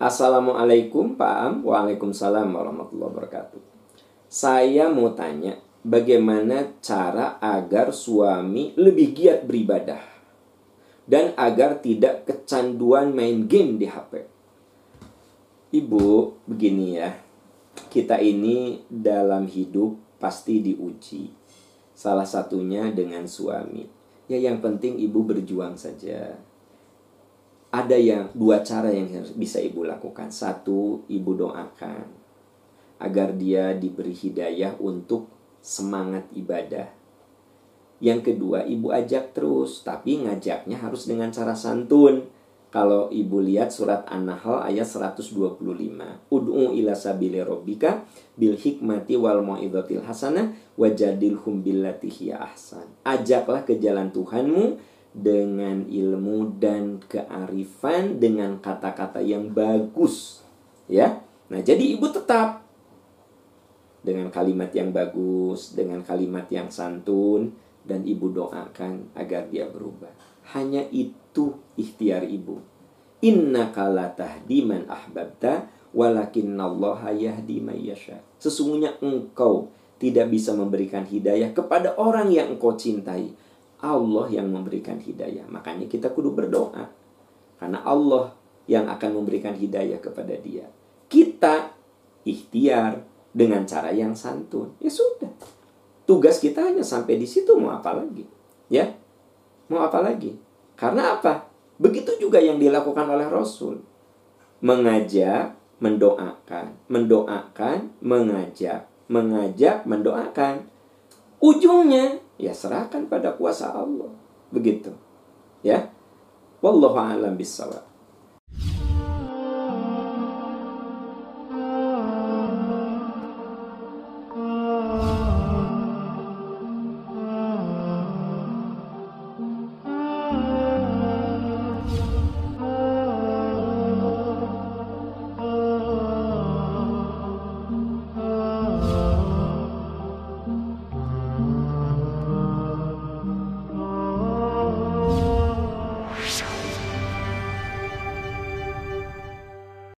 Assalamualaikum Pak Am. Waalaikumsalam warahmatullahi wabarakatuh. Saya mau tanya, bagaimana cara agar suami lebih giat beribadah dan agar tidak kecanduan main game di HP? Ibu, begini ya. Kita ini dalam hidup pasti diuji. Salah satunya dengan suami. Ya yang penting ibu berjuang saja ada yang dua cara yang bisa ibu lakukan. Satu, ibu doakan agar dia diberi hidayah untuk semangat ibadah. Yang kedua, ibu ajak terus, tapi ngajaknya harus dengan cara santun. Kalau ibu lihat surat An-Nahl ayat 125. Ud'u ila sabili rabbika bil hikmati wal mau'izatil hasanah wajadilhum billati ahsan. Ajaklah ke jalan Tuhanmu dengan ilmu dan kearifan dengan kata-kata yang bagus ya. Nah jadi ibu tetap dengan kalimat yang bagus dengan kalimat yang santun dan ibu doakan agar dia berubah. Hanya itu ikhtiar ibu. Inna kala tahdi man ahbabta walakinallaha yahdi yasha. Sesungguhnya engkau tidak bisa memberikan hidayah kepada orang yang engkau cintai Allah yang memberikan hidayah. Makanya kita kudu berdoa. Karena Allah yang akan memberikan hidayah kepada dia. Kita ikhtiar dengan cara yang santun. Ya sudah. Tugas kita hanya sampai di situ mau apa lagi? Ya. Mau apa lagi? Karena apa? Begitu juga yang dilakukan oleh Rasul. Mengajak, mendoakan, mendoakan, mengajak, mengajak, mendoakan. Ujungnya ya serahkan pada kuasa Allah. Begitu. Ya. Wallahu a'lam bissawab.